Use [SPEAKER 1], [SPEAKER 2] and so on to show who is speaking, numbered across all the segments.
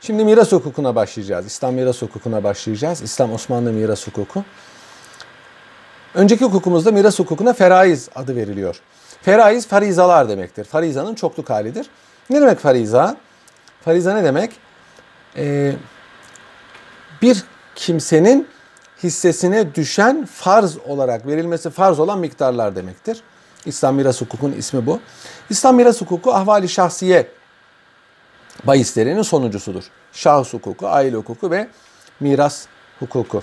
[SPEAKER 1] Şimdi miras hukukuna başlayacağız. İslam miras hukukuna başlayacağız. İslam Osmanlı miras hukuku. Önceki hukukumuzda miras hukukuna feraiz adı veriliyor. Feraiz farizalar demektir. Farizanın çokluk halidir. Ne demek fariza? Fariza ne demek? Ee, bir kimsenin hissesine düşen farz olarak verilmesi farz olan miktarlar demektir. İslam miras hukukunun ismi bu. İslam miras hukuku ahvali şahsiye bahislerinin sonuncusudur. Şahıs hukuku, aile hukuku ve miras hukuku.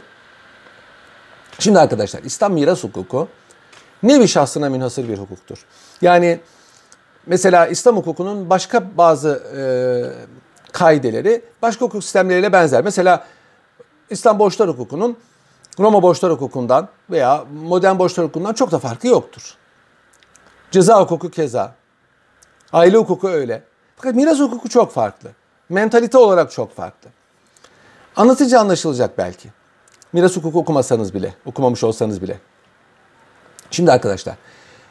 [SPEAKER 1] Şimdi arkadaşlar İslam miras hukuku nevi şahsına münhasır bir hukuktur. Yani mesela İslam hukukunun başka bazı e, kaideleri başka hukuk sistemleriyle benzer. Mesela İslam borçlar hukukunun Roma borçlar hukukundan veya modern borçlar hukukundan çok da farkı yoktur. Ceza hukuku keza. Aile hukuku öyle. Fakat miras hukuku çok farklı. Mentalite olarak çok farklı. Anlatıcı anlaşılacak belki. Miras hukuku okumasanız bile, okumamış olsanız bile. Şimdi arkadaşlar,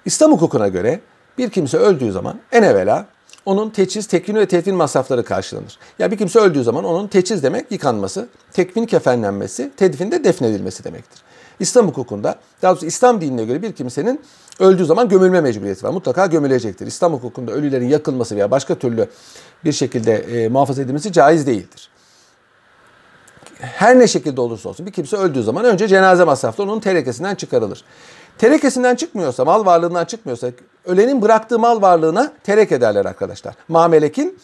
[SPEAKER 1] İslam hukukuna göre bir kimse öldüğü zaman en evvela onun teçhiz, tekvin ve tedfin masrafları karşılanır. Ya bir kimse öldüğü zaman onun teçhiz demek yıkanması, tekvin kefenlenmesi, tedfin de defnedilmesi demektir. İslam hukukunda, daha doğrusu İslam dinine göre bir kimsenin öldüğü zaman gömülme mecburiyeti var. Mutlaka gömülecektir. İslam hukukunda ölülerin yakılması veya başka türlü bir şekilde e, muhafaza edilmesi caiz değildir. Her ne şekilde olursa olsun bir kimse öldüğü zaman önce cenaze masrafları onun terekesinden çıkarılır. Terekesinden çıkmıyorsa, mal varlığından çıkmıyorsa ölenin bıraktığı mal varlığına terek ederler arkadaşlar. Mamelekin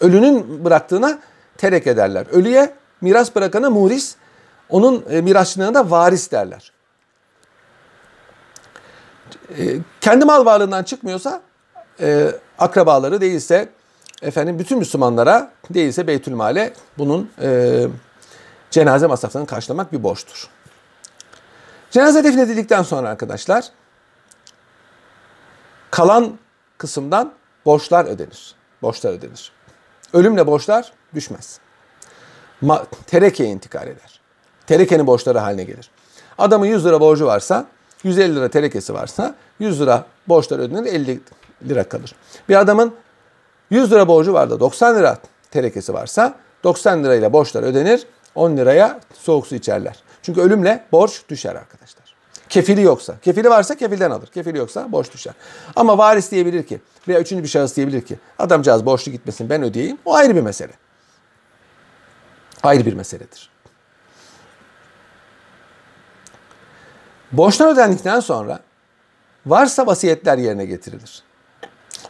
[SPEAKER 1] ölünün bıraktığına terek ederler. Ölüye miras bırakana muris, onun e, mirasçılığına da varis derler. E, kendi mal varlığından çıkmıyorsa e, akrabaları değilse efendim bütün Müslümanlara değilse Beytülmale bunun e, cenaze masraflarını karşılamak bir borçtur. Cenaze defnedildikten sonra arkadaşlar kalan kısımdan borçlar ödenir. Borçlar ödenir. Ölümle borçlar düşmez. Ma terekeye intikal eder. Terekenin borçları haline gelir. Adamın 100 lira borcu varsa, 150 lira terekesi varsa 100 lira borçlar ödenir, 50 lira kalır. Bir adamın 100 lira borcu var da 90 lira terekesi varsa 90 lirayla borçlar ödenir, 10 liraya soğuk su içerler. Çünkü ölümle borç düşer arkadaşlar. Kefili yoksa. Kefili varsa kefilden alır. Kefili yoksa borç düşer. Ama varis diyebilir ki veya üçüncü bir şahıs diyebilir ki adamcağız borçlu gitmesin ben ödeyeyim. O ayrı bir mesele. Ayrı bir meseledir. Borçlar ödendikten sonra varsa vasiyetler yerine getirilir.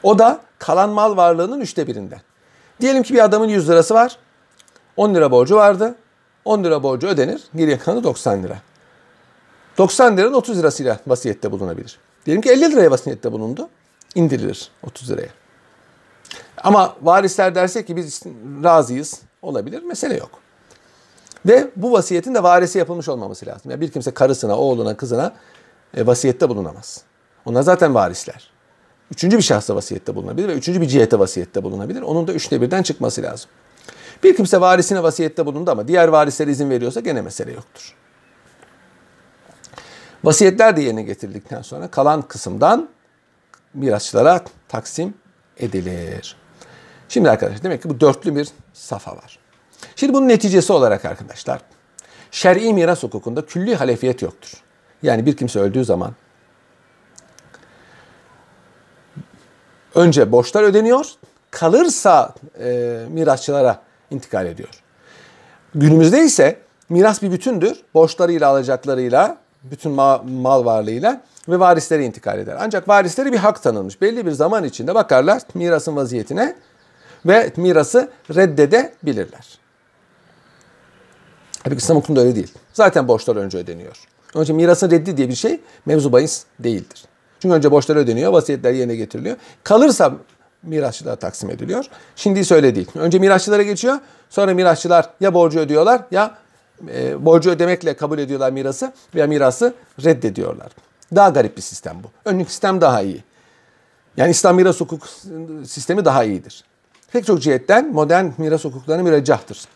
[SPEAKER 1] O da kalan mal varlığının üçte birinden. Diyelim ki bir adamın 100 lirası var. 10 lira borcu vardı. 10 lira borcu ödenir. Geriye kalanı 90 lira. 90 liranın 30 lirasıyla vasiyette bulunabilir. Diyelim ki 50 liraya vasiyette bulundu. indirilir 30 liraya. Ama varisler derse ki biz razıyız olabilir. Mesele yok. Ve bu vasiyetin de varisi yapılmış olmaması lazım. Yani bir kimse karısına, oğluna, kızına e, vasiyette bulunamaz. Onlar zaten varisler. Üçüncü bir şahsa vasiyette bulunabilir ve üçüncü bir cihete vasiyette bulunabilir. Onun da üçte birden çıkması lazım. Bir kimse varisine vasiyette bulundu ama diğer varislere izin veriyorsa gene mesele yoktur. Vasiyetler de yerine getirildikten sonra kalan kısımdan mirasçılara taksim edilir. Şimdi arkadaşlar demek ki bu dörtlü bir safa var. Şimdi bunun neticesi olarak arkadaşlar şer'i miras hukukunda külli halefiyet yoktur. Yani bir kimse öldüğü zaman önce borçlar ödeniyor, kalırsa e, mirasçılara intikal ediyor. Günümüzde ise miras bir bütündür. Borçlarıyla, alacaklarıyla, bütün ma mal varlığıyla ve varislere intikal eder. Ancak varislere bir hak tanınmış. Belli bir zaman içinde bakarlar mirasın vaziyetine ve mirası reddedebilirler. Tabii İslam hukukunda öyle değil. Zaten borçlar önce ödeniyor. Onun için mirasın reddi diye bir şey mevzu bahis değildir. Çünkü önce borçlar ödeniyor, vasiyetler yerine getiriliyor. Kalırsa mirasçılara taksim ediliyor. Şimdi öyle değil. Önce mirasçılara geçiyor. Sonra mirasçılar ya borcu ödüyorlar ya e, borcu ödemekle kabul ediyorlar mirası veya mirası reddediyorlar. Daha garip bir sistem bu. Önceki sistem daha iyi. Yani İslam miras hukuk sistemi daha iyidir. Pek çok cihetten modern miras hukuklarına müreccahtır.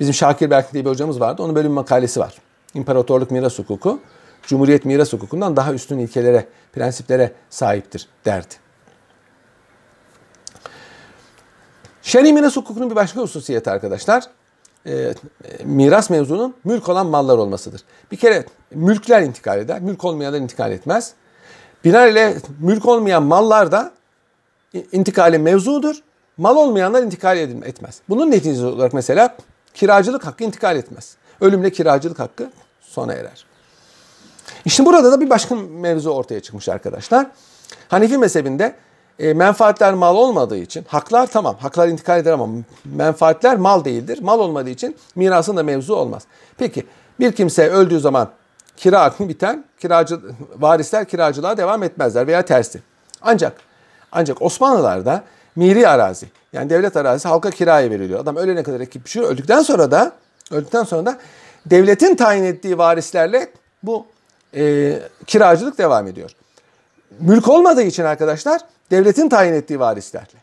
[SPEAKER 1] Bizim Şakir Berk diye bir hocamız vardı. Onun böyle bir makalesi var. İmparatorluk miras hukuku, Cumhuriyet miras hukukundan daha üstün ilkelere, prensiplere sahiptir derdi. Şer'i miras hukukunun bir başka hususiyeti arkadaşlar, e, miras mevzunun mülk olan mallar olmasıdır. Bir kere mülkler intikal eder, mülk olmayanlar intikal etmez. Binaenaleyh mülk olmayan mallar da intikali mevzudur. Mal olmayanlar intikal etmez. Bunun neticesi olarak mesela kiracılık hakkı intikal etmez. Ölümle kiracılık hakkı sona erer. İşte burada da bir başka mevzu ortaya çıkmış arkadaşlar. Hanefi mezhebinde e, menfaatler mal olmadığı için, haklar tamam, haklar intikal eder ama menfaatler mal değildir. Mal olmadığı için mirasın da mevzu olmaz. Peki bir kimse öldüğü zaman kira hakkı biten, kiracı, varisler kiracılığa devam etmezler veya tersi. Ancak ancak Osmanlılarda miri arazi yani devlet arazisi halka kiraya veriliyor. Adam ölene kadar ekip pişiyor. Öldükten sonra da öldükten sonra da devletin tayin ettiği varislerle bu e, kiracılık devam ediyor. Mülk olmadığı için arkadaşlar devletin tayin ettiği varislerle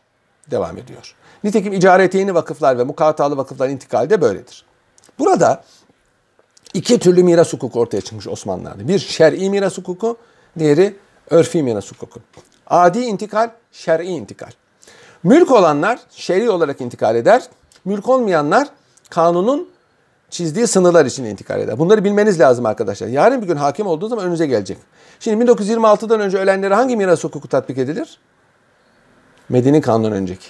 [SPEAKER 1] devam ediyor. Nitekim icareteyni vakıflar ve mukatalı vakıflar intikali de böyledir. Burada iki türlü miras hukuku ortaya çıkmış Osmanlılar'da. Bir şer'i miras hukuku, diğeri örfi miras hukuku. Adi intikal, şer'i intikal. Mülk olanlar şer'i olarak intikal eder. Mülk olmayanlar kanunun çizdiği sınırlar için intikal eder. Bunları bilmeniz lazım arkadaşlar. Yarın bir gün hakim olduğu zaman önünüze gelecek. Şimdi 1926'dan önce ölenlere hangi miras hukuku tatbik edilir? Medeni kanunun önceki.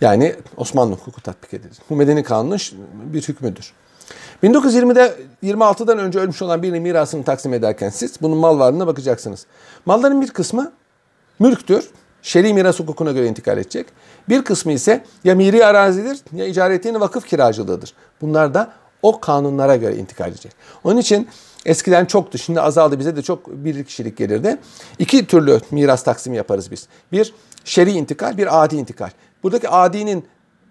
[SPEAKER 1] Yani Osmanlı hukuku tatbik edilir. Bu medeni kanunun bir hükmüdür. 1920'de 26'dan önce ölmüş olan birinin mirasını taksim ederken siz bunun mal varlığına bakacaksınız. Malların bir kısmı mülktür. Şer'i miras hukukuna göre intikal edecek. Bir kısmı ise ya miri arazidir ya icaretinin vakıf kiracılığıdır. Bunlar da o kanunlara göre intikal edecek. Onun için eskiden çoktu şimdi azaldı bize de çok bir kişilik gelirdi. İki türlü miras taksimi yaparız biz. Bir şer'i intikal bir adi intikal. Buradaki adinin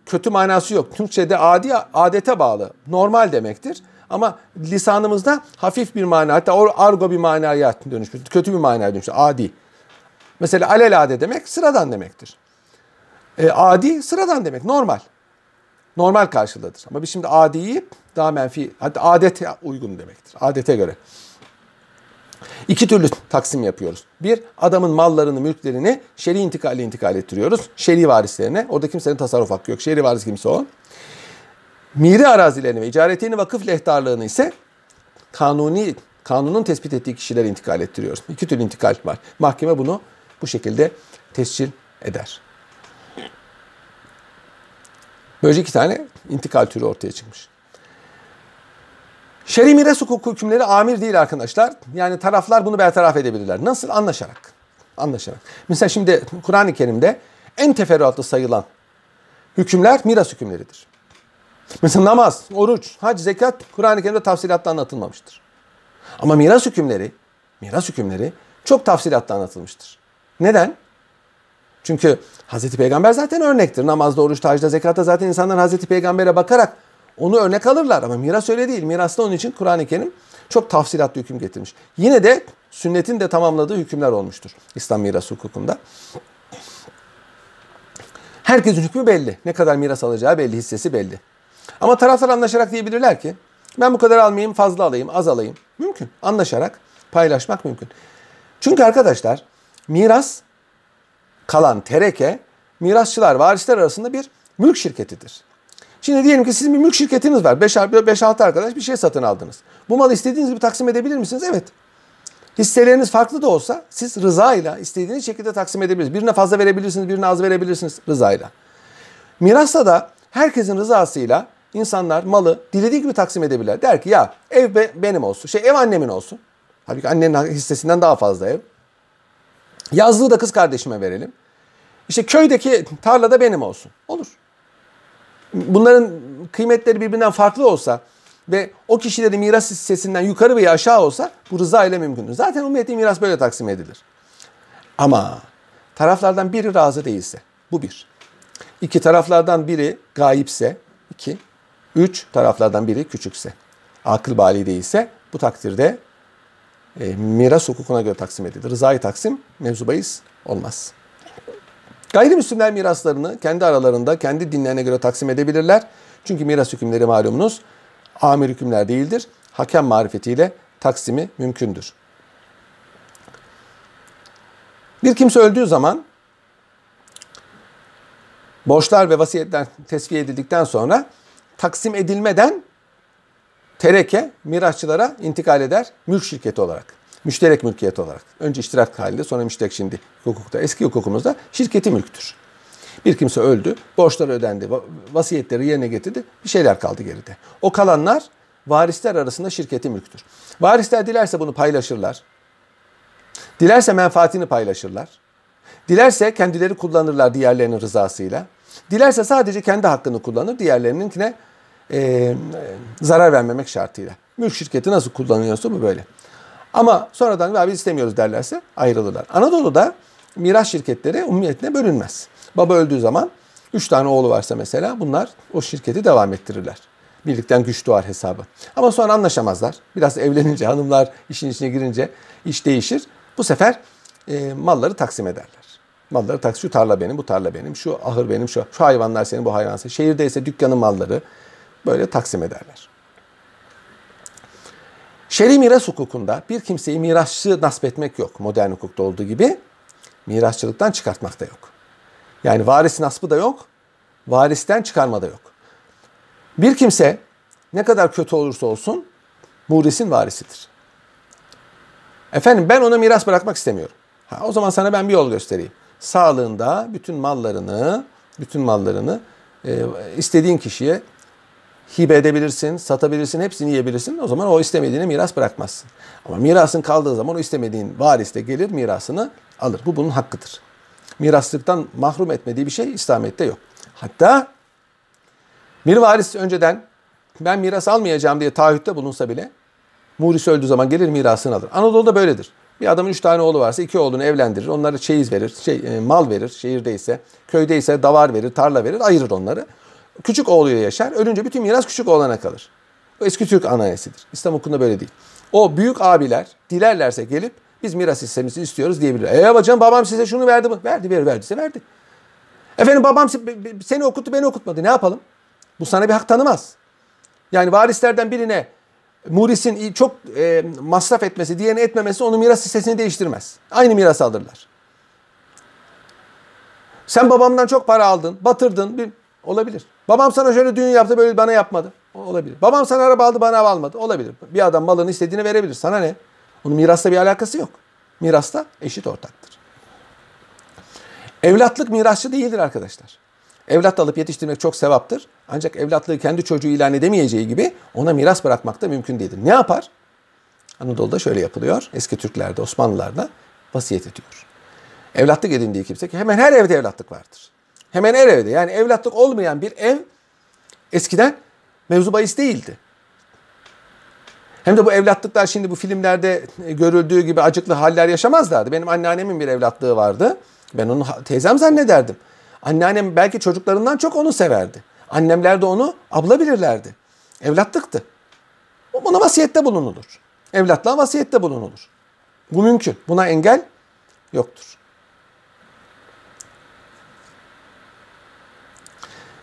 [SPEAKER 1] kötü manası yok. Türkçe'de adi adete bağlı, normal demektir. Ama lisanımızda hafif bir mana, hatta argo bir manaya dönüşmüş, kötü bir manaya dönüşmüş, adi. Mesela alelade demek sıradan demektir. E, adi sıradan demek, normal. Normal karşılığıdır. Ama biz şimdi adiyi daha menfi, hatta adete uygun demektir. Adete göre. İki türlü taksim yapıyoruz. Bir, adamın mallarını, mülklerini şer'i intikalle intikal ettiriyoruz. Şer'i varislerine. Orada kimsenin tasarruf hakkı yok. Şer'i varis kimse o. Miri arazilerini ve icaretini vakıf lehtarlığını ise kanuni kanunun tespit ettiği kişilere intikal ettiriyoruz. İki türlü intikal var. Mahkeme bunu bu şekilde tescil eder. Böylece iki tane intikal türü ortaya çıkmış. Şer'i miras hukuku hükümleri amir değil arkadaşlar. Yani taraflar bunu bertaraf edebilirler. Nasıl? Anlaşarak. Anlaşarak. Mesela şimdi Kur'an-ı Kerim'de en teferruatlı sayılan hükümler miras hükümleridir. Mesela namaz, oruç, hac, zekat Kur'an-ı Kerim'de tafsilatla anlatılmamıştır. Ama miras hükümleri, miras hükümleri çok tafsilatla anlatılmıştır. Neden? Çünkü Hazreti Peygamber zaten örnektir. Namazda, oruçta, hacda, zekatta zaten insanlar Hazreti Peygamber'e bakarak onu örnek alırlar. Ama miras öyle değil. Mirasta onun için Kur'an-ı Kerim çok tafsilatlı hüküm getirmiş. Yine de sünnetin de tamamladığı hükümler olmuştur İslam miras hukukunda. Herkesin hükmü belli. Ne kadar miras alacağı belli, hissesi belli. Ama taraflar anlaşarak diyebilirler ki ben bu kadar almayayım, fazla alayım, az alayım. Mümkün. Anlaşarak paylaşmak mümkün. Çünkü arkadaşlar miras kalan tereke mirasçılar, varisler arasında bir mülk şirketidir. Şimdi diyelim ki sizin bir mülk şirketiniz var. 5-6 arkadaş bir şey satın aldınız. Bu malı istediğiniz gibi taksim edebilir misiniz? Evet. Hisseleriniz farklı da olsa siz rızayla istediğiniz şekilde taksim edebilirsiniz. Birine fazla verebilirsiniz, birine az verebilirsiniz rızayla. Mirasta da herkesin rızasıyla insanlar malı dilediği gibi taksim edebilirler. Der ki ya ev be, benim olsun, şey ev annemin olsun. Tabii annenin hissesinden daha fazla ev. Yazlığı da kız kardeşime verelim. İşte köydeki tarlada benim olsun. Olur. Bunların kıymetleri birbirinden farklı olsa ve o kişilerin miras hissesinden yukarı veya aşağı olsa bu rıza ile mümkündür. Zaten umumiyetli miras böyle taksim edilir. Ama taraflardan biri razı değilse bu bir. İki taraflardan biri gayipse iki. Üç taraflardan biri küçükse. Akıl bali değilse bu takdirde e, miras hukukuna göre taksim edilir. Rızayı taksim mevzu bahis olmaz. Gayrimüslimler miraslarını kendi aralarında, kendi dinlerine göre taksim edebilirler. Çünkü miras hükümleri malumunuz amir hükümler değildir. Hakem marifetiyle taksimi mümkündür. Bir kimse öldüğü zaman borçlar ve vasiyetler tesviye edildikten sonra taksim edilmeden tereke mirasçılara intikal eder mülk şirketi olarak. Müşterek mülkiyet olarak. Önce iştirak halinde sonra müşterek şimdi hukukta. Eski hukukumuzda şirketi mülktür. Bir kimse öldü, borçları ödendi, vasiyetleri yerine getirdi, bir şeyler kaldı geride. O kalanlar varisler arasında şirketi mülktür. Varisler dilerse bunu paylaşırlar. Dilerse menfaatini paylaşırlar. Dilerse kendileri kullanırlar diğerlerinin rızasıyla. Dilerse sadece kendi hakkını kullanır, diğerlerininkine e, zarar vermemek şartıyla. Mülk şirketi nasıl kullanıyorsa bu böyle. Ama sonradan biz istemiyoruz derlerse ayrılırlar. Anadolu'da miras şirketleri umumiyetine bölünmez. Baba öldüğü zaman üç tane oğlu varsa mesela bunlar o şirketi devam ettirirler. Birlikten güç doğar hesabı. Ama sonra anlaşamazlar. Biraz evlenince hanımlar işin içine girince iş değişir. Bu sefer e, malları taksim ederler. Malları taksim. Şu tarla benim, bu tarla benim, şu ahır benim, şu, şu hayvanlar senin, bu hayvan senin. Şehirde ise dükkanın malları böyle taksim ederler. Şer'i miras hukukunda bir kimseyi mirasçı nasip etmek yok. Modern hukukta olduğu gibi mirasçılıktan çıkartmak da yok. Yani varis nasbı da yok, varisten çıkarma da yok. Bir kimse ne kadar kötü olursa olsun murisin varisidir. Efendim ben ona miras bırakmak istemiyorum. Ha, o zaman sana ben bir yol göstereyim. Sağlığında bütün mallarını, bütün mallarını e, istediğin kişiye hibe edebilirsin, satabilirsin, hepsini yiyebilirsin. O zaman o istemediğine miras bırakmazsın. Ama mirasın kaldığı zaman o istemediğin varis de gelir mirasını alır. Bu bunun hakkıdır. Miraslıktan mahrum etmediği bir şey İslamiyet'te yok. Hatta bir varis önceden ben miras almayacağım diye taahhütte bulunsa bile Muris öldüğü zaman gelir mirasını alır. Anadolu'da böyledir. Bir adamın üç tane oğlu varsa iki oğlunu evlendirir. Onları çeyiz verir, şey, e, mal verir şehirdeyse. Köydeyse davar verir, tarla verir, ayırır onları. Küçük oğluyla yaşar. Ölünce bütün miras küçük oğlana kalır. Bu eski Türk anayasıdır. İslam hukukunda böyle değil. O büyük abiler dilerlerse gelip biz miras hissemizi istiyoruz diyebilir. E babacığım babam size şunu verdi mi? Verdi, ver, verdiyse verdi. Efendim babam seni okuttu, beni okutmadı. Ne yapalım? Bu sana bir hak tanımaz. Yani varislerden birine Muris'in çok e, masraf etmesi, diğerini etmemesi onun miras hissesini değiştirmez. Aynı miras alırlar. Sen babamdan çok para aldın, batırdın. Bir, olabilir. Babam sana şöyle düğün yaptı, böyle bana yapmadı. Olabilir. Babam sana araba aldı, bana almadı. Olabilir. Bir adam malını istediğini verebilir. Sana ne? Onun mirasla bir alakası yok. Mirasta eşit ortaktır. Evlatlık mirasçı değildir arkadaşlar. Evlat alıp yetiştirmek çok sevaptır. Ancak evlatlığı kendi çocuğu ilan edemeyeceği gibi ona miras bırakmak da mümkün değildir. Ne yapar? Anadolu'da şöyle yapılıyor. Eski Türklerde, Osmanlılarda vasiyet ediyor. Evlatlık edindiği kimse ki hemen her evde evlatlık vardır. Hemen her evde. Yani evlatlık olmayan bir ev eskiden mevzu bahis değildi. Hem de bu evlatlıklar şimdi bu filmlerde görüldüğü gibi acıklı haller yaşamazlardı. Benim anneannemin bir evlatlığı vardı. Ben onu teyzem zannederdim. Anneannem belki çocuklarından çok onu severdi. Annemler de onu abla bilirlerdi. Evlatlıktı. Buna vasiyette bulunulur. Evlatlığa vasiyette bulunulur. Bu mümkün. Buna engel yoktur.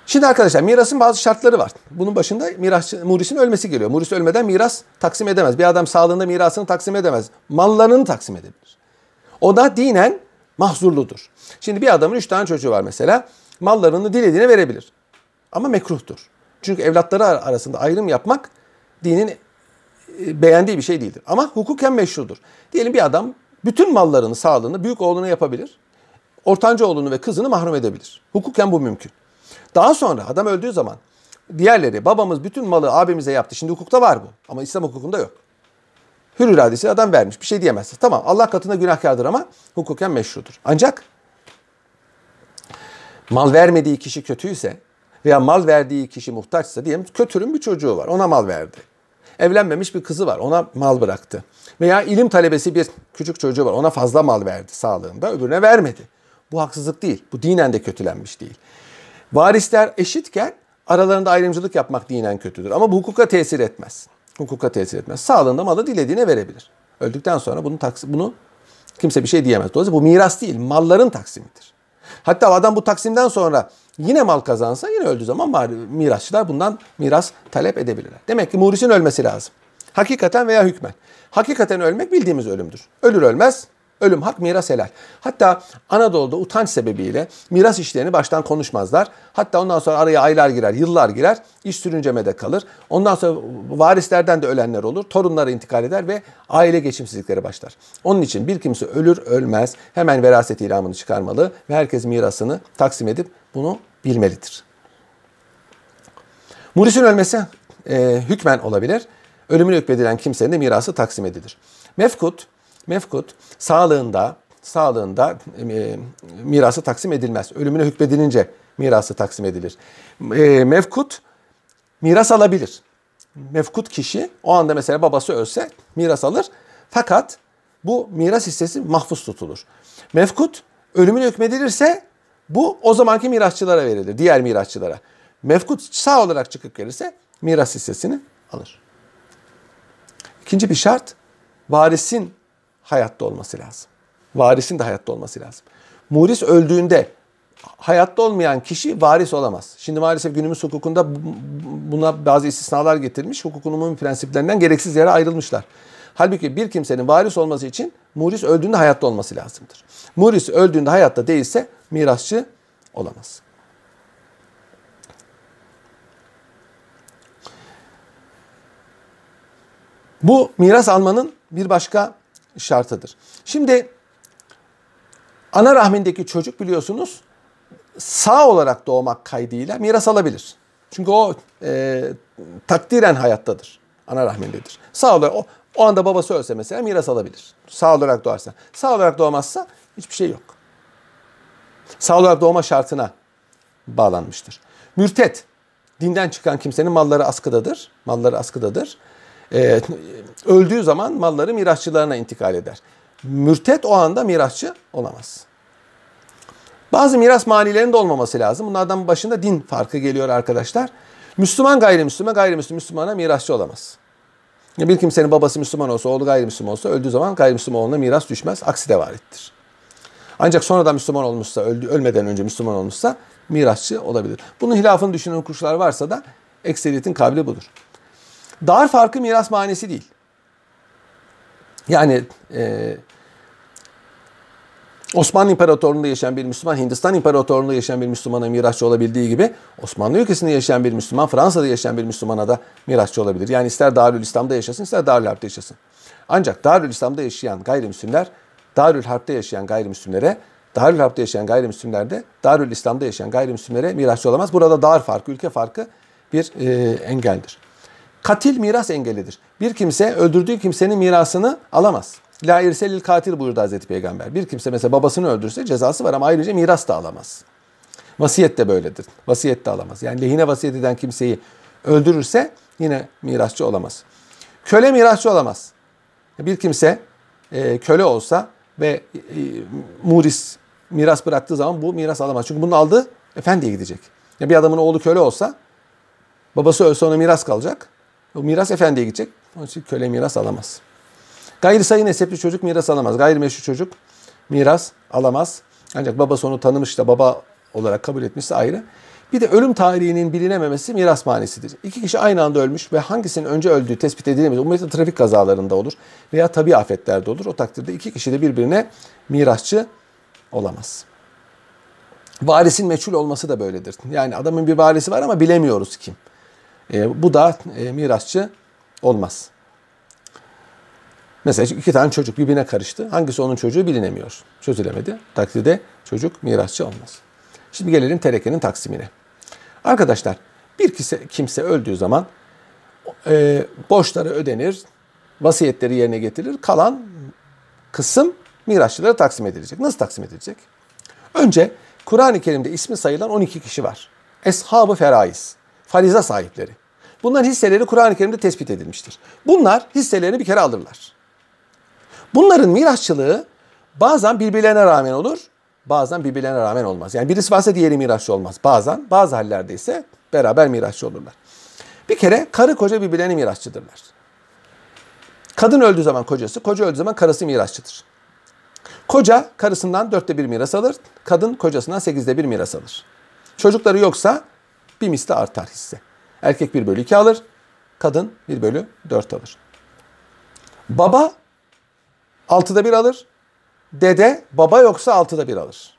[SPEAKER 1] Şimdi arkadaşlar mirasın bazı şartları var. Bunun başında miras, murisin ölmesi geliyor. Muris ölmeden miras taksim edemez. Bir adam sağlığında mirasını taksim edemez. Mallarını taksim edebilir. O da dinen mahzurludur. Şimdi bir adamın üç tane çocuğu var mesela. Mallarını dilediğine verebilir. Ama mekruhtur. Çünkü evlatları arasında ayrım yapmak dinin e, beğendiği bir şey değildir. Ama hukuken meşrudur. Diyelim bir adam bütün mallarını, sağlığını büyük oğluna yapabilir. Ortanca oğlunu ve kızını mahrum edebilir. Hukuken bu mümkün. Daha sonra adam öldüğü zaman diğerleri babamız bütün malı abimize yaptı. Şimdi hukukta var bu ama İslam hukukunda yok. Hür iradesi adam vermiş. Bir şey diyemezsin. Tamam Allah katında günahkardır ama hukuken meşrudur. Ancak mal vermediği kişi kötüyse veya mal verdiği kişi muhtaçsa diyelim kötürün bir çocuğu var. Ona mal verdi. Evlenmemiş bir kızı var. Ona mal bıraktı. Veya ilim talebesi bir küçük çocuğu var. Ona fazla mal verdi sağlığında. Öbürüne vermedi. Bu haksızlık değil. Bu dinen de kötülenmiş değil. Varisler eşitken aralarında ayrımcılık yapmak dinen kötüdür. Ama bu hukuka tesir etmez. Hukuka tesir etmez. Sağlığında malı dilediğine verebilir. Öldükten sonra bunu, taksim, bunu kimse bir şey diyemez. Dolayısıyla bu miras değil, malların taksimidir. Hatta adam bu taksimden sonra yine mal kazansa yine öldüğü zaman mirasçılar bundan miras talep edebilirler. Demek ki murisin ölmesi lazım. Hakikaten veya hükmen. Hakikaten ölmek bildiğimiz ölümdür. Ölür ölmez Ölüm hak, miras helal. Hatta Anadolu'da utanç sebebiyle miras işlerini baştan konuşmazlar. Hatta ondan sonra araya aylar girer, yıllar girer. İş sürüncemede kalır. Ondan sonra varislerden de ölenler olur. Torunları intikal eder ve aile geçimsizlikleri başlar. Onun için bir kimse ölür ölmez hemen veraset ilamını çıkarmalı ve herkes mirasını taksim edip bunu bilmelidir. Murisin ölmesi e, hükmen olabilir. Ölümüne hükmedilen kimsenin de mirası taksim edilir. Mefkut, mefkut sağlığında sağlığında e, mirası taksim edilmez. Ölümüne hükmedilince mirası taksim edilir. E, mefkut miras alabilir. Mefkut kişi o anda mesela babası ölse miras alır. Fakat bu miras hissesi mahfuz tutulur. Mefkut ölümüne hükmedilirse bu o zamanki mirasçılara verilir. Diğer mirasçılara. Mefkut sağ olarak çıkıp gelirse miras hissesini alır. İkinci bir şart varisin hayatta olması lazım. Varisin de hayatta olması lazım. Muris öldüğünde hayatta olmayan kişi varis olamaz. Şimdi maalesef günümüz hukukunda buna bazı istisnalar getirmiş. Hukukun umumi prensiplerinden gereksiz yere ayrılmışlar. Halbuki bir kimsenin varis olması için muris öldüğünde hayatta olması lazımdır. Muris öldüğünde hayatta değilse mirasçı olamaz. Bu miras almanın bir başka şartıdır. Şimdi ana rahmindeki çocuk biliyorsunuz sağ olarak doğmak kaydıyla miras alabilir. Çünkü o e, takdiren hayattadır. Ana rahmindedir. Sağ olarak o, o anda babası ölse mesela miras alabilir. Sağ olarak doğarsa. Sağ olarak doğmazsa hiçbir şey yok. Sağ olarak doğma şartına bağlanmıştır. Mürtet, dinden çıkan kimsenin malları askıdadır. Malları askıdadır e, öldüğü zaman malları mirasçılarına intikal eder. Mürtet o anda mirasçı olamaz. Bazı miras manilerinin de olmaması lazım. Bunlardan başında din farkı geliyor arkadaşlar. Müslüman gayrimüslime, gayrimüslim Müslümana mirasçı olamaz. Bir kimsenin babası Müslüman olsa, oğlu gayrimüslim olsa öldüğü zaman gayrimüslim oğluna miras düşmez. Aksi de var ettir. Ancak sonradan Müslüman olmuşsa, öldü, ölmeden önce Müslüman olmuşsa mirasçı olabilir. Bunun hilafını düşünen hukukçular varsa da ekseriyetin kabili budur. Dar farkı miras manesi değil. Yani e, Osmanlı İmparatorluğu'nda yaşayan bir Müslüman, Hindistan İmparatorluğu'nda yaşayan bir Müslümana mirasçı olabildiği gibi Osmanlı ülkesinde yaşayan bir Müslüman, Fransa'da yaşayan bir Müslümana da mirasçı olabilir. Yani ister Darül İslam'da yaşasın, ister Darül Harp'te yaşasın. Ancak Darül İslam'da yaşayan gayrimüslimler, Darül Harp'te yaşayan gayrimüslimlere, Darül Harp'te yaşayan gayrimüslimler de Darül İslam'da yaşayan gayrimüslimlere mirasçı olamaz. Burada dar farkı, ülke farkı bir e, engeldir. Katil miras engelidir. Bir kimse öldürdüğü kimsenin mirasını alamaz. La irselil katil buyurdu Hazreti Peygamber. Bir kimse mesela babasını öldürse cezası var ama ayrıca miras da alamaz. Vasiyet de böyledir. Vasiyet de alamaz. Yani lehine vasiyet eden kimseyi öldürürse yine mirasçı olamaz. Köle mirasçı olamaz. Bir kimse e, köle olsa ve e, muris miras bıraktığı zaman bu miras alamaz. Çünkü bunun aldığı efendiye gidecek. Ya bir adamın oğlu köle olsa babası ölse ona miras kalacak. O miras efendiye gidecek. Onun için köle miras alamaz. Gayri sayı nesepli çocuk miras alamaz. Gayrimeşru çocuk miras alamaz. Ancak babası onu tanımış da baba olarak kabul etmişse ayrı. Bir de ölüm tarihinin bilinememesi miras manisidir. İki kişi aynı anda ölmüş ve hangisinin önce öldüğü tespit edilemez. Umumiyetle trafik kazalarında olur veya tabi afetlerde olur. O takdirde iki kişi de birbirine mirasçı olamaz. Varisin meçhul olması da böyledir. Yani adamın bir varisi var ama bilemiyoruz kim. E, bu da e, mirasçı olmaz. Mesela iki tane çocuk birbirine karıştı. Hangisi onun çocuğu bilinemiyor. Çözülemedi. Takdirde çocuk mirasçı olmaz. Şimdi gelelim terekenin taksimine. Arkadaşlar bir kimse, kimse öldüğü zaman e, borçları ödenir, vasiyetleri yerine getirilir. Kalan kısım mirasçılara taksim edilecek. Nasıl taksim edilecek? Önce Kur'an-ı Kerim'de ismi sayılan 12 kişi var. Eshab-ı Feraiz fariza sahipleri. Bunların hisseleri Kur'an-ı Kerim'de tespit edilmiştir. Bunlar hisselerini bir kere alırlar. Bunların mirasçılığı bazen birbirlerine rağmen olur, bazen birbirlerine rağmen olmaz. Yani birisi varsa diğeri mirasçı olmaz. Bazen, bazı hallerde ise beraber mirasçı olurlar. Bir kere karı koca birbirlerine mirasçıdırlar. Kadın öldüğü zaman kocası, koca öldüğü zaman karısı mirasçıdır. Koca karısından dörtte bir miras alır, kadın kocasından sekizde bir miras alır. Çocukları yoksa bir misli artar hisse. Erkek 1 bölü 2 alır, kadın 1 bölü 4 alır. Baba 6'da 1 alır, dede baba yoksa altıda bir alır.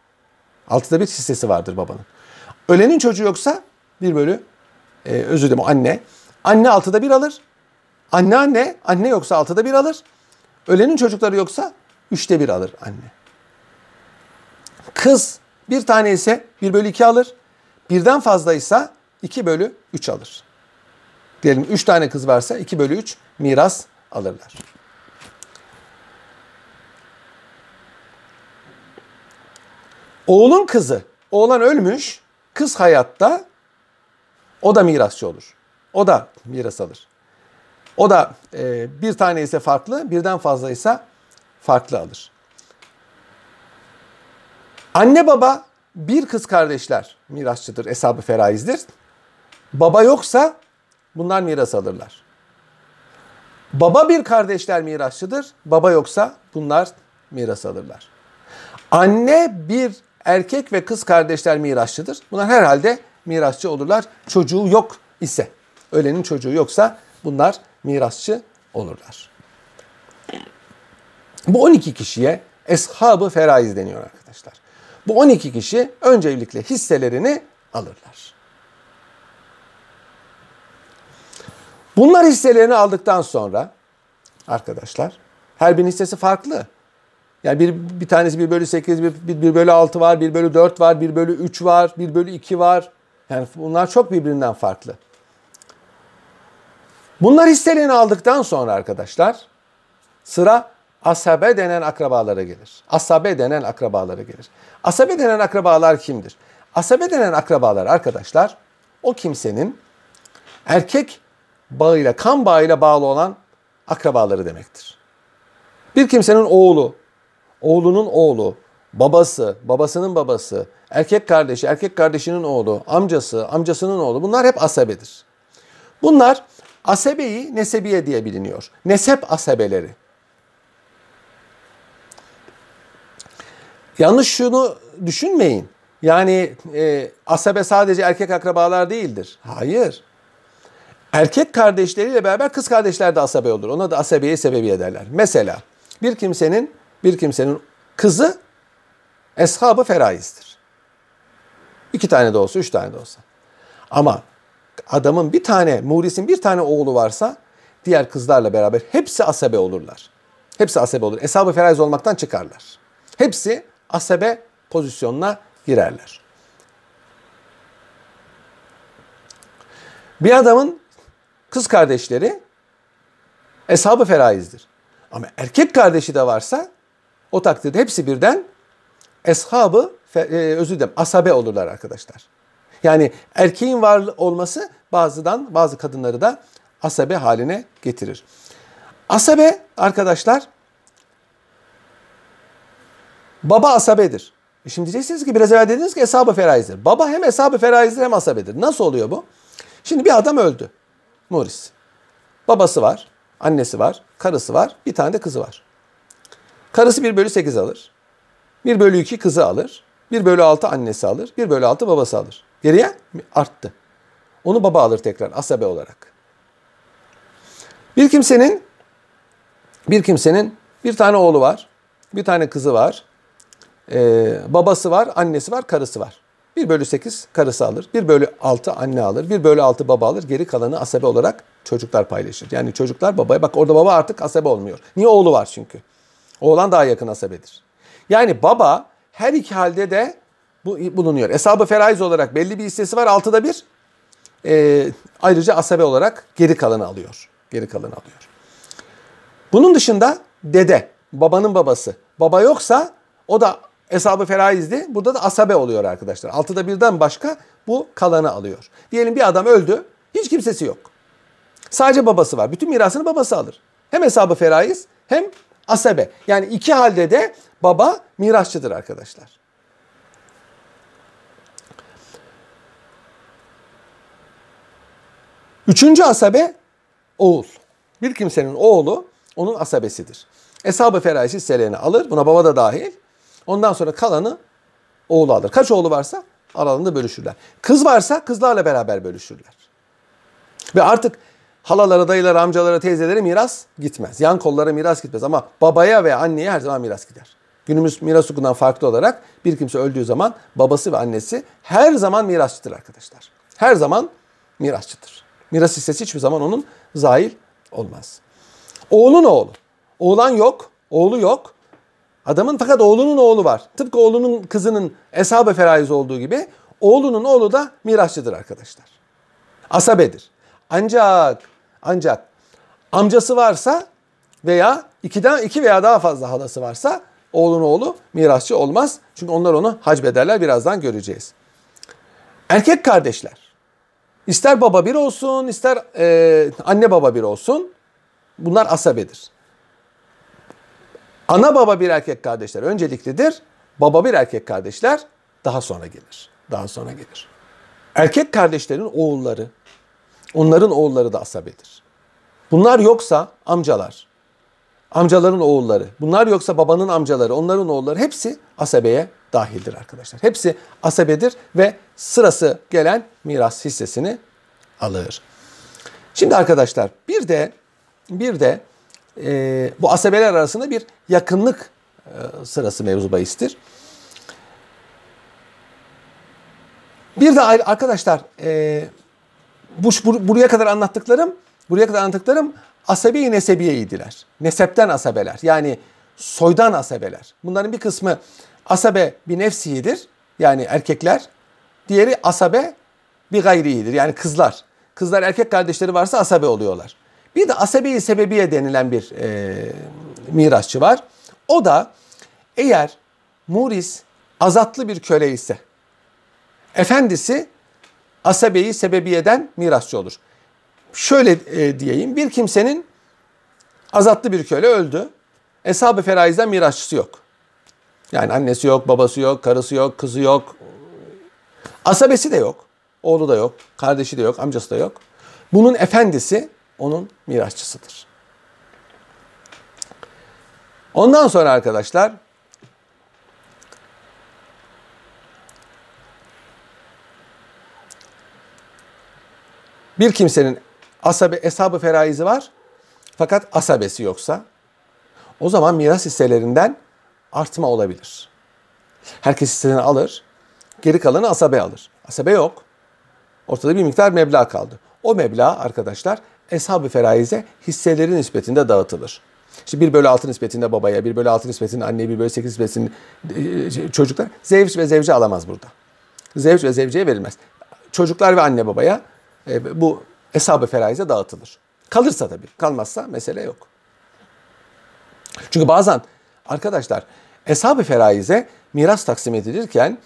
[SPEAKER 1] Altıda bir hissesi vardır babanın. Ölenin çocuğu yoksa bir bölü e, özür dilerim anne. Anne altıda bir alır. Anne anne, anne yoksa altıda bir alır. Ölenin çocukları yoksa üçte bir alır anne. Kız bir tane ise bir bölü iki alır. Birden fazlaysa iki bölü üç alır. Diyelim üç tane kız varsa iki bölü üç miras alırlar. Oğlun kızı, oğlan ölmüş, kız hayatta, o da mirasçı olur. O da miras alır. O da e, bir tane ise farklı, birden fazla ise farklı alır. Anne baba bir kız kardeşler mirasçıdır, hesabı feraizdir. Baba yoksa bunlar miras alırlar. Baba bir kardeşler mirasçıdır, baba yoksa bunlar miras alırlar. Anne bir erkek ve kız kardeşler mirasçıdır. Bunlar herhalde mirasçı olurlar. Çocuğu yok ise, ölenin çocuğu yoksa bunlar mirasçı olurlar. Bu 12 kişiye eshabı feraiz deniyor arkadaşlar. Bu 12 kişi öncelikle hisselerini alırlar. Bunlar hisselerini aldıktan sonra arkadaşlar her birinin hissesi farklı. Yani bir, bir tanesi 1 bölü 8, 1, 1 bölü 6 var, 1 bölü 4 var, 1 bölü 3 var, 1 bölü 2 var. Yani bunlar çok birbirinden farklı. Bunlar hisselerini aldıktan sonra arkadaşlar sıra asabe denen akrabalara gelir. Asabe denen akrabalara gelir. Asabe denen akrabalar kimdir? Asabe denen akrabalar arkadaşlar o kimsenin erkek bağıyla, kan bağıyla bağlı olan akrabaları demektir. Bir kimsenin oğlu, oğlunun oğlu, babası, babasının babası, erkek kardeşi, erkek kardeşinin oğlu, amcası, amcasının oğlu bunlar hep asabedir. Bunlar asebeyi nesebiye diye biliniyor. Nesep asebeleri. Yanlış şunu düşünmeyin. Yani e, asabe sadece erkek akrabalar değildir. Hayır. Erkek kardeşleriyle beraber kız kardeşler de asabe olur. Ona da asabeye sebebi ederler. Mesela bir kimsenin bir kimsenin kızı eshabı feraizdir. İki tane de olsa, üç tane de olsa. Ama adamın bir tane, Muris'in bir tane oğlu varsa diğer kızlarla beraber hepsi asabe olurlar. Hepsi asabe olur. Eshab-ı feraiz olmaktan çıkarlar. Hepsi asabe pozisyonuna girerler. Bir adamın kız kardeşleri eshab-ı feraizdir. Ama erkek kardeşi de varsa o takdirde hepsi birden eshabı e, özür dilerim asabe olurlar arkadaşlar. Yani erkeğin var olması bazıdan bazı kadınları da asabe haline getirir. Asabe arkadaşlar baba asabedir. E şimdi diyeceksiniz ki biraz evvel dediniz ki hesabı feraizdir. Baba hem hesabı feraizdir hem asabedir. Nasıl oluyor bu? Şimdi bir adam öldü. Morris. Babası var, annesi var, karısı var, bir tane de kızı var. Karısı 1 bölü 8 alır. 1 bölü 2 kızı alır. 1 bölü 6 annesi alır. 1 bölü 6 babası alır. Geriye arttı. Onu baba alır tekrar asabe olarak. Bir kimsenin bir kimsenin bir tane oğlu var. Bir tane kızı var. Ee, babası var, annesi var, karısı var. 1 bölü 8 karısı alır. 1 bölü 6 anne alır. 1 bölü 6 baba alır. Geri kalanı asabe olarak çocuklar paylaşır. Yani çocuklar babaya bak orada baba artık asabe olmuyor. Niye oğlu var çünkü. Oğlan daha yakın asabedir. Yani baba her iki halde de bu bulunuyor. Eshab-ı feraiz olarak belli bir hissesi var. Altıda bir. E, ayrıca asabe olarak geri kalanı alıyor. Geri kalanı alıyor. Bunun dışında dede, babanın babası. Baba yoksa o da Eshab-ı feraizdi. Burada da asabe oluyor arkadaşlar. Altıda birden başka bu kalanı alıyor. Diyelim bir adam öldü. Hiç kimsesi yok. Sadece babası var. Bütün mirasını babası alır. Hem hesabı feraiz hem asabe. Yani iki halde de baba mirasçıdır arkadaşlar. Üçüncü asabe oğul. Bir kimsenin oğlu onun asabesidir. Eshab-ı feraiz hisselerini alır. Buna baba da dahil. Ondan sonra kalanı oğlu alır. Kaç oğlu varsa aralarında bölüşürler. Kız varsa kızlarla beraber bölüşürler. Ve artık halalara, dayılara, amcalara, teyzelere miras gitmez. Yan kollara miras gitmez ama babaya ve anneye her zaman miras gider. Günümüz miras hukukundan farklı olarak bir kimse öldüğü zaman babası ve annesi her zaman mirasçıdır arkadaşlar. Her zaman mirasçıdır. Miras hissesi hiçbir zaman onun zahil olmaz. Oğlun oğlu. Oğlan yok, oğlu yok. Adamın fakat oğlunun oğlu var. Tıpkı oğlunun kızının eshab-ı feraiz olduğu gibi oğlunun oğlu da mirasçıdır arkadaşlar. Asabedir. Ancak ancak amcası varsa veya ikiden iki veya daha fazla halası varsa oğlun oğlu mirasçı olmaz. Çünkü onlar onu hacbederler birazdan göreceğiz. Erkek kardeşler. ister baba bir olsun ister e, anne baba bir olsun. Bunlar asabedir. Ana baba bir erkek kardeşler önceliklidir. Baba bir erkek kardeşler daha sonra gelir. Daha sonra gelir. Erkek kardeşlerin oğulları, onların oğulları da asabedir. Bunlar yoksa amcalar, amcaların oğulları, bunlar yoksa babanın amcaları, onların oğulları hepsi asabeye dahildir arkadaşlar. Hepsi asabedir ve sırası gelen miras hissesini alır. Şimdi arkadaşlar bir de bir de e, bu asabeler arasında bir yakınlık e, sırası mevzu bahistir. Bir de arkadaşlar e, bu, buraya kadar anlattıklarım buraya kadar anlattıklarım asabi nesebiyeydiler. Nesepten asabeler yani soydan asabeler. Bunların bir kısmı asabe bir nefsiyidir yani erkekler. Diğeri asabe bir gayriyidir yani kızlar. Kızlar erkek kardeşleri varsa asabe oluyorlar. Bir de asabi sebebiye denilen bir e, mirasçı var. O da eğer muris azatlı bir köle ise efendisi asabeyi sebebiyeden mirasçı olur. Şöyle e, diyeyim bir kimsenin azatlı bir köle öldü. Eshab-ı feraizden mirasçısı yok. Yani annesi yok, babası yok, karısı yok, kızı yok. Asabesi de yok. Oğlu da yok, kardeşi de yok, amcası da yok. Bunun efendisi onun mirasçısıdır. Ondan sonra arkadaşlar bir kimsenin asabe, eshab-ı feraizi var fakat asabesi yoksa o zaman miras hisselerinden artma olabilir. Herkes hisselerini alır, geri kalanı asabe alır. Asabe yok. Ortada bir miktar meblağ kaldı. O meblağ arkadaşlar eshab-ı feraize hisseleri nispetinde dağıtılır. İşte 1 bölü 6 nispetinde babaya, 1 bölü 6 nispetinde anneye, 1 bölü 8 nispetinde e, çocuklar. Zevç ve zevce alamaz burada. Zevç ve zevceye verilmez. Çocuklar ve anne babaya e, bu eshab-ı feraize dağıtılır. Kalırsa tabii. Kalmazsa mesele yok. Çünkü bazen arkadaşlar eshab-ı feraize miras taksim edilirken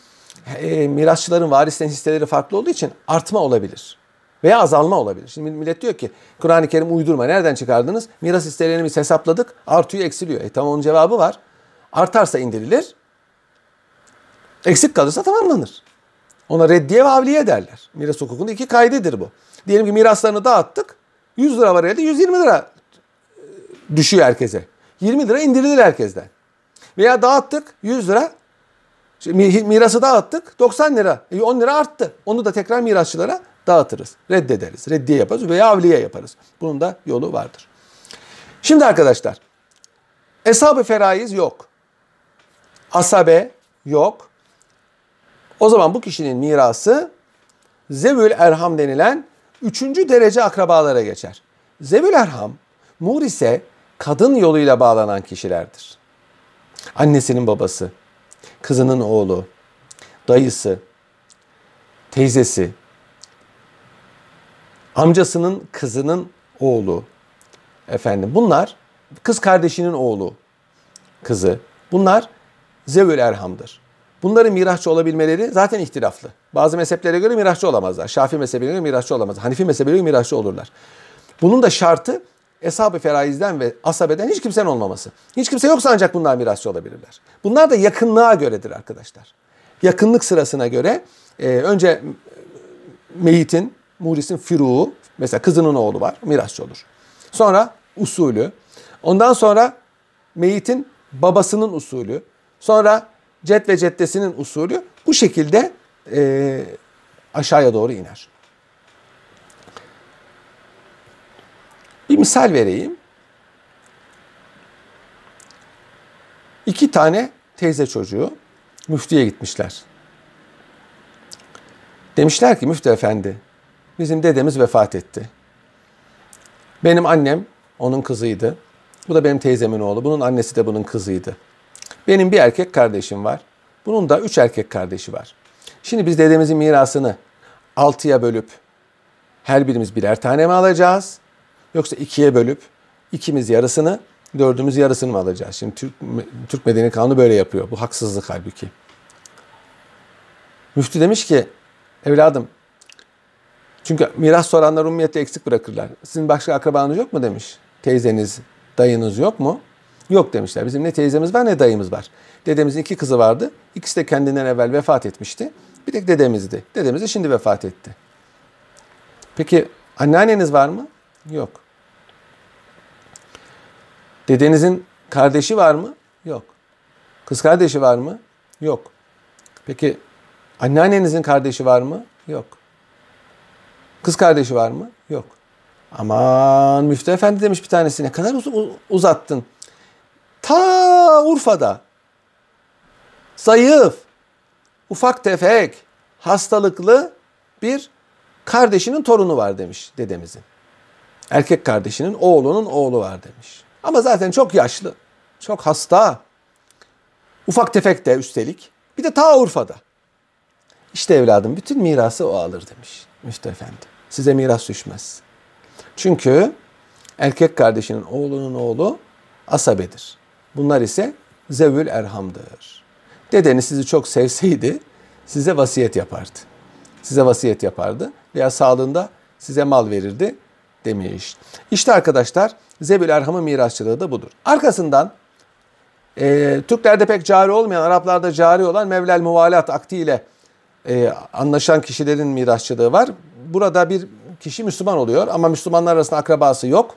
[SPEAKER 1] e, mirasçıların varislerin hisseleri farklı olduğu için artma olabilir. Veya azalma olabilir. Şimdi millet diyor ki Kur'an-ı Kerim uydurma. Nereden çıkardınız? Miras hisselerini biz hesapladık. Artıyor eksiliyor. E tamam onun cevabı var. Artarsa indirilir. Eksik kalırsa tamamlanır. Ona reddiye ve avliye derler. Miras hukukunda iki kaydedir bu. Diyelim ki miraslarını dağıttık. 100 lira var elde 120 lira e, düşüyor herkese. 20 lira indirilir herkesten. Veya dağıttık 100 lira mirası dağıttık 90 lira. 10 e, lira arttı. Onu da tekrar mirasçılara dağıtırız. Reddederiz. Reddiye yaparız veya avliye yaparız. Bunun da yolu vardır. Şimdi arkadaşlar Eshab-ı feraiz yok. Asabe yok. O zaman bu kişinin mirası Zevül Erham denilen üçüncü derece akrabalara geçer. Zevül Erham, Muris'e kadın yoluyla bağlanan kişilerdir. Annesinin babası, kızının oğlu, dayısı, teyzesi, amcasının kızının oğlu. Efendim bunlar kız kardeşinin oğlu, kızı. Bunlar zevül erhamdır. Bunların mirasçı olabilmeleri zaten ihtilaflı. Bazı mezheplere göre mirasçı olamazlar. Şafii mezhebine göre mirasçı olamazlar. Hanifi mezhebine göre mirasçı olurlar. Bunun da şartı Eshab-ı Feraiz'den ve Asabe'den hiç kimsenin olmaması. Hiç kimse yoksa ancak bunlar mirasçı olabilirler. Bunlar da yakınlığa göredir arkadaşlar. Yakınlık sırasına göre e, önce meyitin Muris'in firuğu, mesela kızının oğlu var, mirasçı olur. Sonra usulü, ondan sonra meyitin babasının usulü, sonra cet ve ceddesinin usulü bu şekilde e, aşağıya doğru iner. Bir misal vereyim. İki tane teyze çocuğu müftüye gitmişler. Demişler ki müftü efendi bizim dedemiz vefat etti. Benim annem onun kızıydı. Bu da benim teyzemin oğlu. Bunun annesi de bunun kızıydı. Benim bir erkek kardeşim var. Bunun da üç erkek kardeşi var. Şimdi biz dedemizin mirasını altıya bölüp her birimiz birer tane mi alacağız? Yoksa ikiye bölüp ikimiz yarısını, dördümüz yarısını mı alacağız? Şimdi Türk, Türk Medeni Kanunu böyle yapıyor. Bu haksızlık halbuki. Müftü demiş ki evladım çünkü miras soranlar umumiyette eksik bırakırlar. Sizin başka akrabanız yok mu demiş. Teyzeniz, dayınız yok mu? Yok demişler. Bizim ne teyzemiz var ne dayımız var. Dedemizin iki kızı vardı. İkisi de kendinden evvel vefat etmişti. Bir tek dedemizdi. Dedemiz de şimdi vefat etti. Peki anneanneniz var mı? Yok. Dedenizin kardeşi var mı? Yok. Kız kardeşi var mı? Yok. Peki anneannenizin kardeşi var mı? Yok. Kız kardeşi var mı? Yok. Aman Müftü Efendi demiş bir tanesine. Ne kadar uz- uzattın. Ta Urfa'da zayıf, ufak tefek, hastalıklı bir kardeşinin torunu var demiş dedemizin. Erkek kardeşinin oğlunun oğlu var demiş. Ama zaten çok yaşlı, çok hasta. Ufak tefek de üstelik. Bir de ta Urfa'da. İşte evladım bütün mirası o alır demiş Müftü Efendi. Size miras düşmez. Çünkü erkek kardeşinin oğlunun oğlu asabedir. Bunlar ise zevül erhamdır. Dedeniz sizi çok sevseydi size vasiyet yapardı. Size vasiyet yapardı veya sağlığında size mal verirdi demiş. İşte arkadaşlar zevül erhamın mirasçılığı da budur. Arkasından e, Türklerde pek cari olmayan, Araplarda cari olan Mevlel Muvalat aktiyle e, anlaşan kişilerin mirasçılığı var. Burada bir kişi Müslüman oluyor ama Müslümanlar arasında akrabası yok.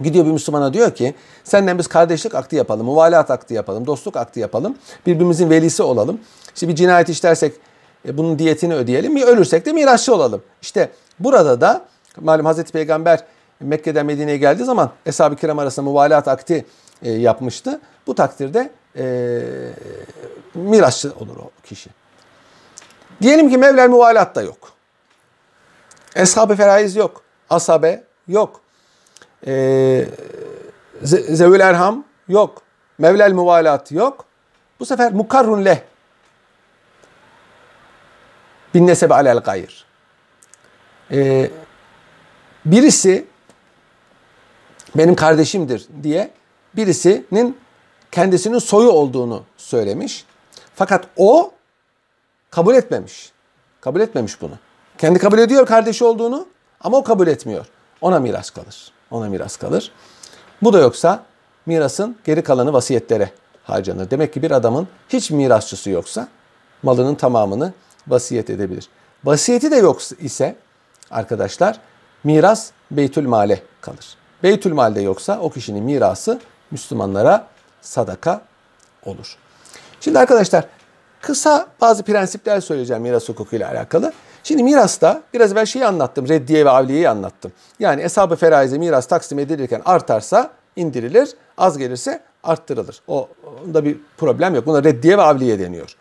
[SPEAKER 1] Gidiyor bir Müslümana diyor ki senden biz kardeşlik akti yapalım, muvalat akti yapalım, dostluk akti yapalım. Birbirimizin velisi olalım. İşte bir cinayet işlersek e, bunun diyetini ödeyelim. Bir ölürsek de mirasçı olalım. İşte burada da malum Hazreti Peygamber Mekke'den Medine'ye geldiği zaman Eshab-ı Kiram arasında muvalat akti e, yapmıştı. Bu takdirde e, mirasçı olur o kişi. Diyelim ki Mevlel muvalat da yok. Eshab-ı feraiz yok. Asabe yok. Ee, Zevül Erham yok. Mevlel muvalat yok. Bu sefer mukarrun leh. Bin nesebe alel gayr. Ee, birisi benim kardeşimdir diye birisinin kendisinin soyu olduğunu söylemiş. Fakat o kabul etmemiş. Kabul etmemiş bunu. Kendi kabul ediyor kardeşi olduğunu ama o kabul etmiyor. Ona miras kalır. Ona miras kalır. Bu da yoksa mirasın geri kalanı vasiyetlere harcanır. Demek ki bir adamın hiç mirasçısı yoksa malının tamamını vasiyet edebilir. Vasiyeti de yok ise arkadaşlar miras beytül male kalır. Beytül malde yoksa o kişinin mirası Müslümanlara sadaka olur. Şimdi arkadaşlar kısa bazı prensipler söyleyeceğim miras hukukuyla alakalı. Şimdi mirasta biraz evvel şeyi anlattım. Reddiye ve avliyeyi anlattım. Yani eshab-ı feraize miras taksim edilirken artarsa indirilir. Az gelirse arttırılır. O onda bir problem yok. Buna reddiye ve avliye deniyor.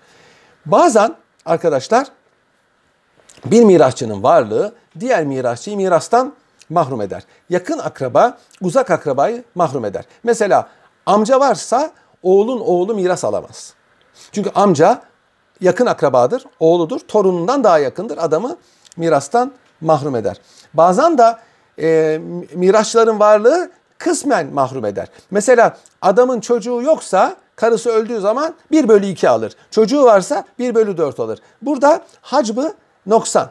[SPEAKER 1] Bazen arkadaşlar bir mirasçının varlığı diğer mirasçıyı mirastan mahrum eder. Yakın akraba uzak akrabayı mahrum eder. Mesela amca varsa oğlun oğlu miras alamaz. Çünkü amca yakın akrabadır, oğludur, torunundan daha yakındır. Adamı mirastan mahrum eder. Bazen de e, mirasçıların varlığı kısmen mahrum eder. Mesela adamın çocuğu yoksa karısı öldüğü zaman 1 bölü 2 alır. Çocuğu varsa 1 bölü 4 alır. Burada hacbı noksan.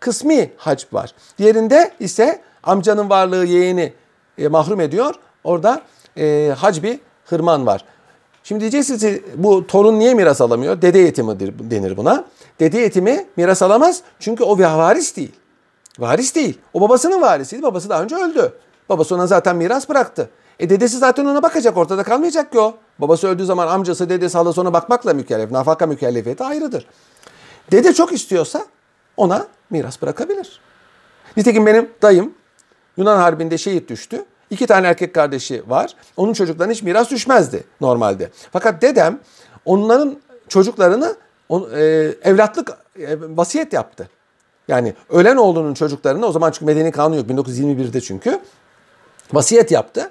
[SPEAKER 1] Kısmi hacb var. Diğerinde ise amcanın varlığı yeğeni e, mahrum ediyor. Orada e, hacbi hırman var. Şimdi diyeceksiniz bu torun niye miras alamıyor? Dede yetimi denir buna. Dede yetimi miras alamaz çünkü o varis değil. Varis değil. O babasının varisiydi. Babası daha önce öldü. Babası ona zaten miras bıraktı. E dedesi zaten ona bakacak. Ortada kalmayacak ki o. Babası öldüğü zaman amcası, dedesi, halası ona bakmakla mükellef. Nafaka mükellefiyeti ayrıdır. Dede çok istiyorsa ona miras bırakabilir. Nitekim benim dayım Yunan Harbi'nde şehit düştü. İki tane erkek kardeşi var. Onun çocuklarına hiç miras düşmezdi normalde. Fakat dedem onların çocuklarını e, evlatlık e, vasiyet yaptı. Yani ölen oğlunun çocuklarını o zaman çünkü medeni kanun yok 1921'de çünkü vasiyet yaptı.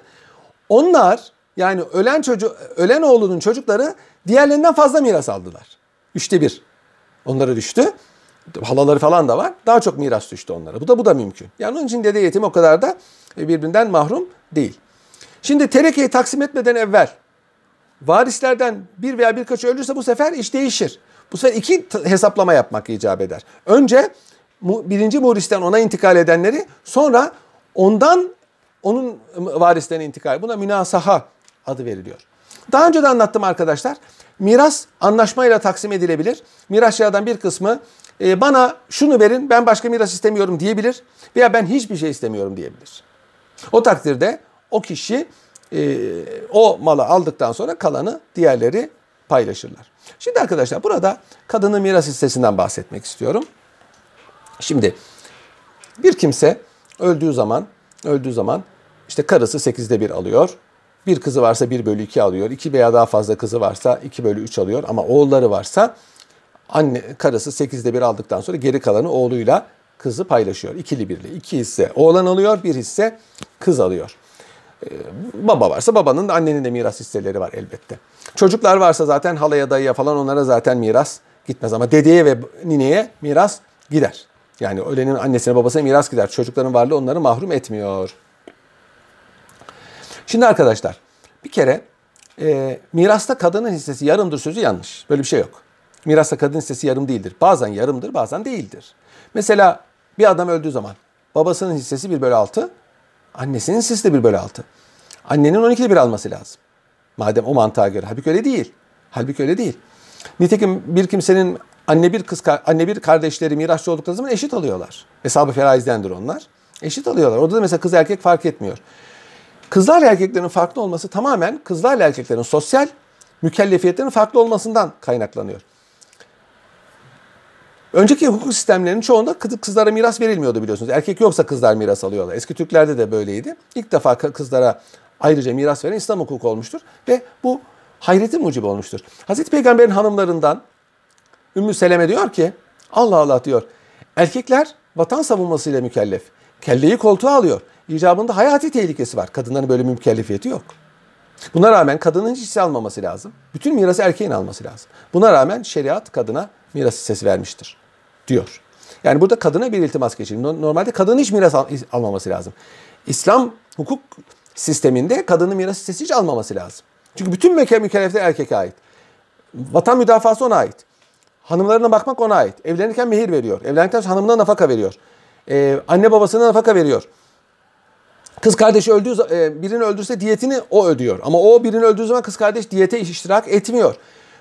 [SPEAKER 1] Onlar yani ölen çocuk ölen oğlunun çocukları diğerlerinden fazla miras aldılar. Üçte bir onlara düştü. Halaları falan da var. Daha çok miras düştü onlara. Bu da bu da mümkün. Yani onun için dede yetim o kadar da birbirinden mahrum değil. Şimdi terekeyi taksim etmeden evvel varislerden bir veya birkaç ölürse bu sefer iş değişir. Bu sefer iki hesaplama yapmak icap eder. Önce birinci moristen ona intikal edenleri sonra ondan onun varislerine intikal. Buna münasaha adı veriliyor. Daha önce de anlattım arkadaşlar. Miras anlaşmayla taksim edilebilir. Mirasçılardan bir kısmı e, bana şunu verin ben başka miras istemiyorum diyebilir veya ben hiçbir şey istemiyorum diyebilir. O takdirde o kişi e, o malı aldıktan sonra kalanı diğerleri paylaşırlar. Şimdi arkadaşlar burada kadının miras hissesinden bahsetmek istiyorum. Şimdi bir kimse öldüğü zaman öldüğü zaman işte karısı 8'de 1 alıyor. Bir kızı varsa 1 bölü 2 alıyor. 2 veya daha fazla kızı varsa 2 bölü 3 alıyor. Ama oğulları varsa anne karısı 8'de 1 aldıktan sonra geri kalanı oğluyla kızı paylaşıyor. İkili birli. İki hisse oğlan alıyor, bir hisse kız alıyor. Ee, baba varsa babanın da annenin de miras hisseleri var elbette. Çocuklar varsa zaten halaya dayıya falan onlara zaten miras gitmez. Ama dedeye ve nineye miras gider. Yani ölenin annesine babasına miras gider. Çocukların varlığı onları mahrum etmiyor. Şimdi arkadaşlar bir kere e, mirasta kadının hissesi yarımdır sözü yanlış. Böyle bir şey yok. Mirasta kadın hissesi yarım değildir. Bazen yarımdır bazen değildir. Mesela bir adam öldüğü zaman babasının hissesi 1 bölü 6, annesinin hissesi de 1 bölü 6. Annenin 12'de 1 alması lazım. Madem o mantığa göre. Halbuki öyle değil. Halbuki öyle değil. Nitekim bir kimsenin anne bir kız anne bir kardeşleri mirasçı oldukları zaman eşit alıyorlar. Hesabı feraizdendir onlar. Eşit alıyorlar. Orada da mesela kız erkek fark etmiyor. Kızlar erkeklerin farklı olması tamamen kızlarla erkeklerin sosyal mükellefiyetlerin farklı olmasından kaynaklanıyor. Önceki hukuk sistemlerinin çoğunda kızlara miras verilmiyordu biliyorsunuz. Erkek yoksa kızlar miras alıyorlar. Eski Türklerde de böyleydi. İlk defa kızlara ayrıca miras veren İslam hukuku olmuştur. Ve bu hayretin mucibi olmuştur. Hazreti Peygamber'in hanımlarından Ümmü Seleme diyor ki Allah Allah diyor. Erkekler vatan savunmasıyla mükellef. Kelleyi koltuğa alıyor. İcabında hayati tehlikesi var. Kadınların böyle mükellefiyeti yok. Buna rağmen kadının hiç hisse almaması lazım. Bütün mirası erkeğin alması lazım. Buna rağmen şeriat kadına miras hissesi vermiştir diyor. Yani burada kadına bir iltimas geçirir. Normalde kadının hiç miras al almaması lazım. İslam hukuk sisteminde kadının miras hissesi hiç almaması lazım. Çünkü bütün mükellefler erkeke ait. Vatan müdafası ona ait. Hanımlarına bakmak ona ait. Evlenirken mehir veriyor. Evlendikten sonra hanımına nafaka veriyor. Ee, anne babasına nafaka veriyor. Kız kardeşi öldüğü e, birini öldürse diyetini o ödüyor. Ama o birini öldüğü zaman kız kardeş diyete iştirak etmiyor.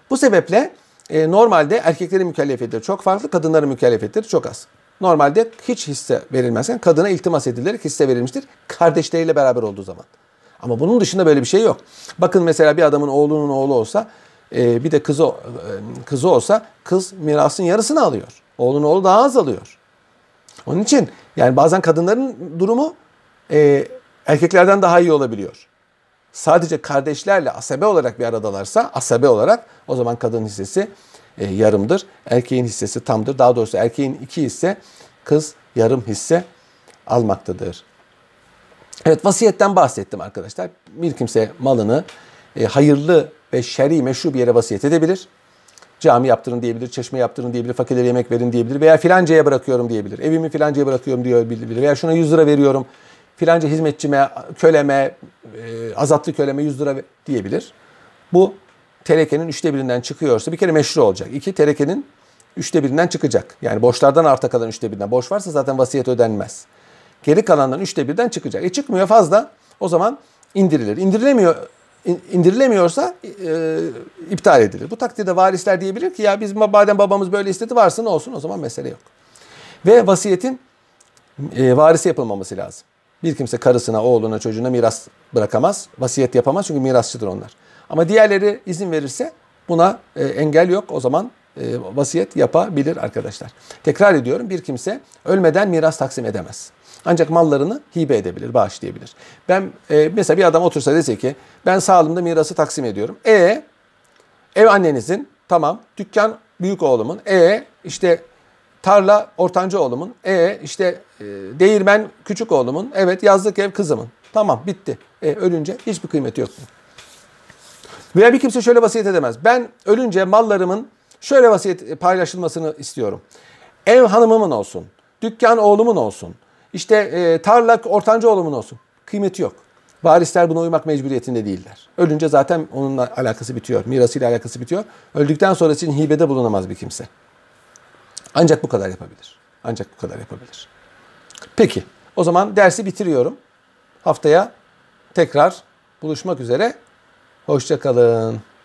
[SPEAKER 1] Bu sebeple e, normalde erkeklerin mükellefiyetleri çok farklı, kadınların mükellefiyetleri çok az. Normalde hiç hisse verilmezken kadına iltimas edilerek hisse verilmiştir. Kardeşleriyle beraber olduğu zaman. Ama bunun dışında böyle bir şey yok. Bakın mesela bir adamın oğlunun oğlu olsa e, bir de kızı e, kızı olsa kız mirasın yarısını alıyor. Oğlunun oğlu daha az alıyor. Onun için yani bazen kadınların durumu e, erkeklerden daha iyi olabiliyor. Sadece kardeşlerle asabe olarak bir aradalarsa asabe olarak o zaman kadın hissesi e, yarımdır. Erkeğin hissesi tamdır. Daha doğrusu erkeğin iki hisse kız yarım hisse almaktadır. Evet vasiyetten bahsettim arkadaşlar. Bir kimse malını e, hayırlı ve şer'i meşru bir yere vasiyet edebilir. Cami yaptırın diyebilir, çeşme yaptırın diyebilir, fakirlere yemek verin diyebilir veya filancaya bırakıyorum diyebilir. Evimi filancaya bırakıyorum diyebilir veya şuna 100 lira veriyorum filanca hizmetçime, köleme, e, azatlı köleme 100 lira diyebilir. Bu terekenin üçte birinden çıkıyorsa bir kere meşru olacak. İki terekenin üçte birinden çıkacak. Yani borçlardan arta kalan üçte birinden. Borç varsa zaten vasiyet ödenmez. Geri kalandan üçte birden çıkacak. E çıkmıyor fazla o zaman indirilir. İndirilemiyor indirilemiyorsa e, iptal edilir. Bu takdirde varisler diyebilir ki ya biz madem babamız böyle istedi varsa ne olsun o zaman mesele yok. Ve vasiyetin e, varisi yapılmaması lazım. Bir kimse karısına, oğluna, çocuğuna miras bırakamaz. Vasiyet yapamaz çünkü mirasçıdır onlar. Ama diğerleri izin verirse buna e, engel yok. O zaman e, vasiyet yapabilir arkadaşlar. Tekrar ediyorum bir kimse ölmeden miras taksim edemez. Ancak mallarını hibe edebilir, bağışlayabilir. Ben e, mesela bir adam otursa dese ki ben sağlığımda mirası taksim ediyorum. E Ev annenizin tamam. Dükkan büyük oğlumun. E işte tarla ortanca oğlumun. E işte e, değirmen küçük oğlumun. Evet yazlık ev kızımın. Tamam bitti. E, ölünce hiçbir kıymeti yok. Veya bir kimse şöyle vasiyet edemez. Ben ölünce mallarımın şöyle vasiyet paylaşılmasını istiyorum. Ev hanımımın olsun. Dükkan oğlumun olsun. İşte e, tarla ortanca oğlumun olsun. Kıymeti yok. Varisler buna uymak mecburiyetinde değiller. Ölünce zaten onunla alakası bitiyor. Mirasıyla alakası bitiyor. Öldükten sonra için hibede bulunamaz bir kimse. Ancak bu kadar yapabilir. Ancak bu kadar yapabilir. Peki o zaman dersi bitiriyorum. Haftaya tekrar buluşmak üzere. Hoşçakalın.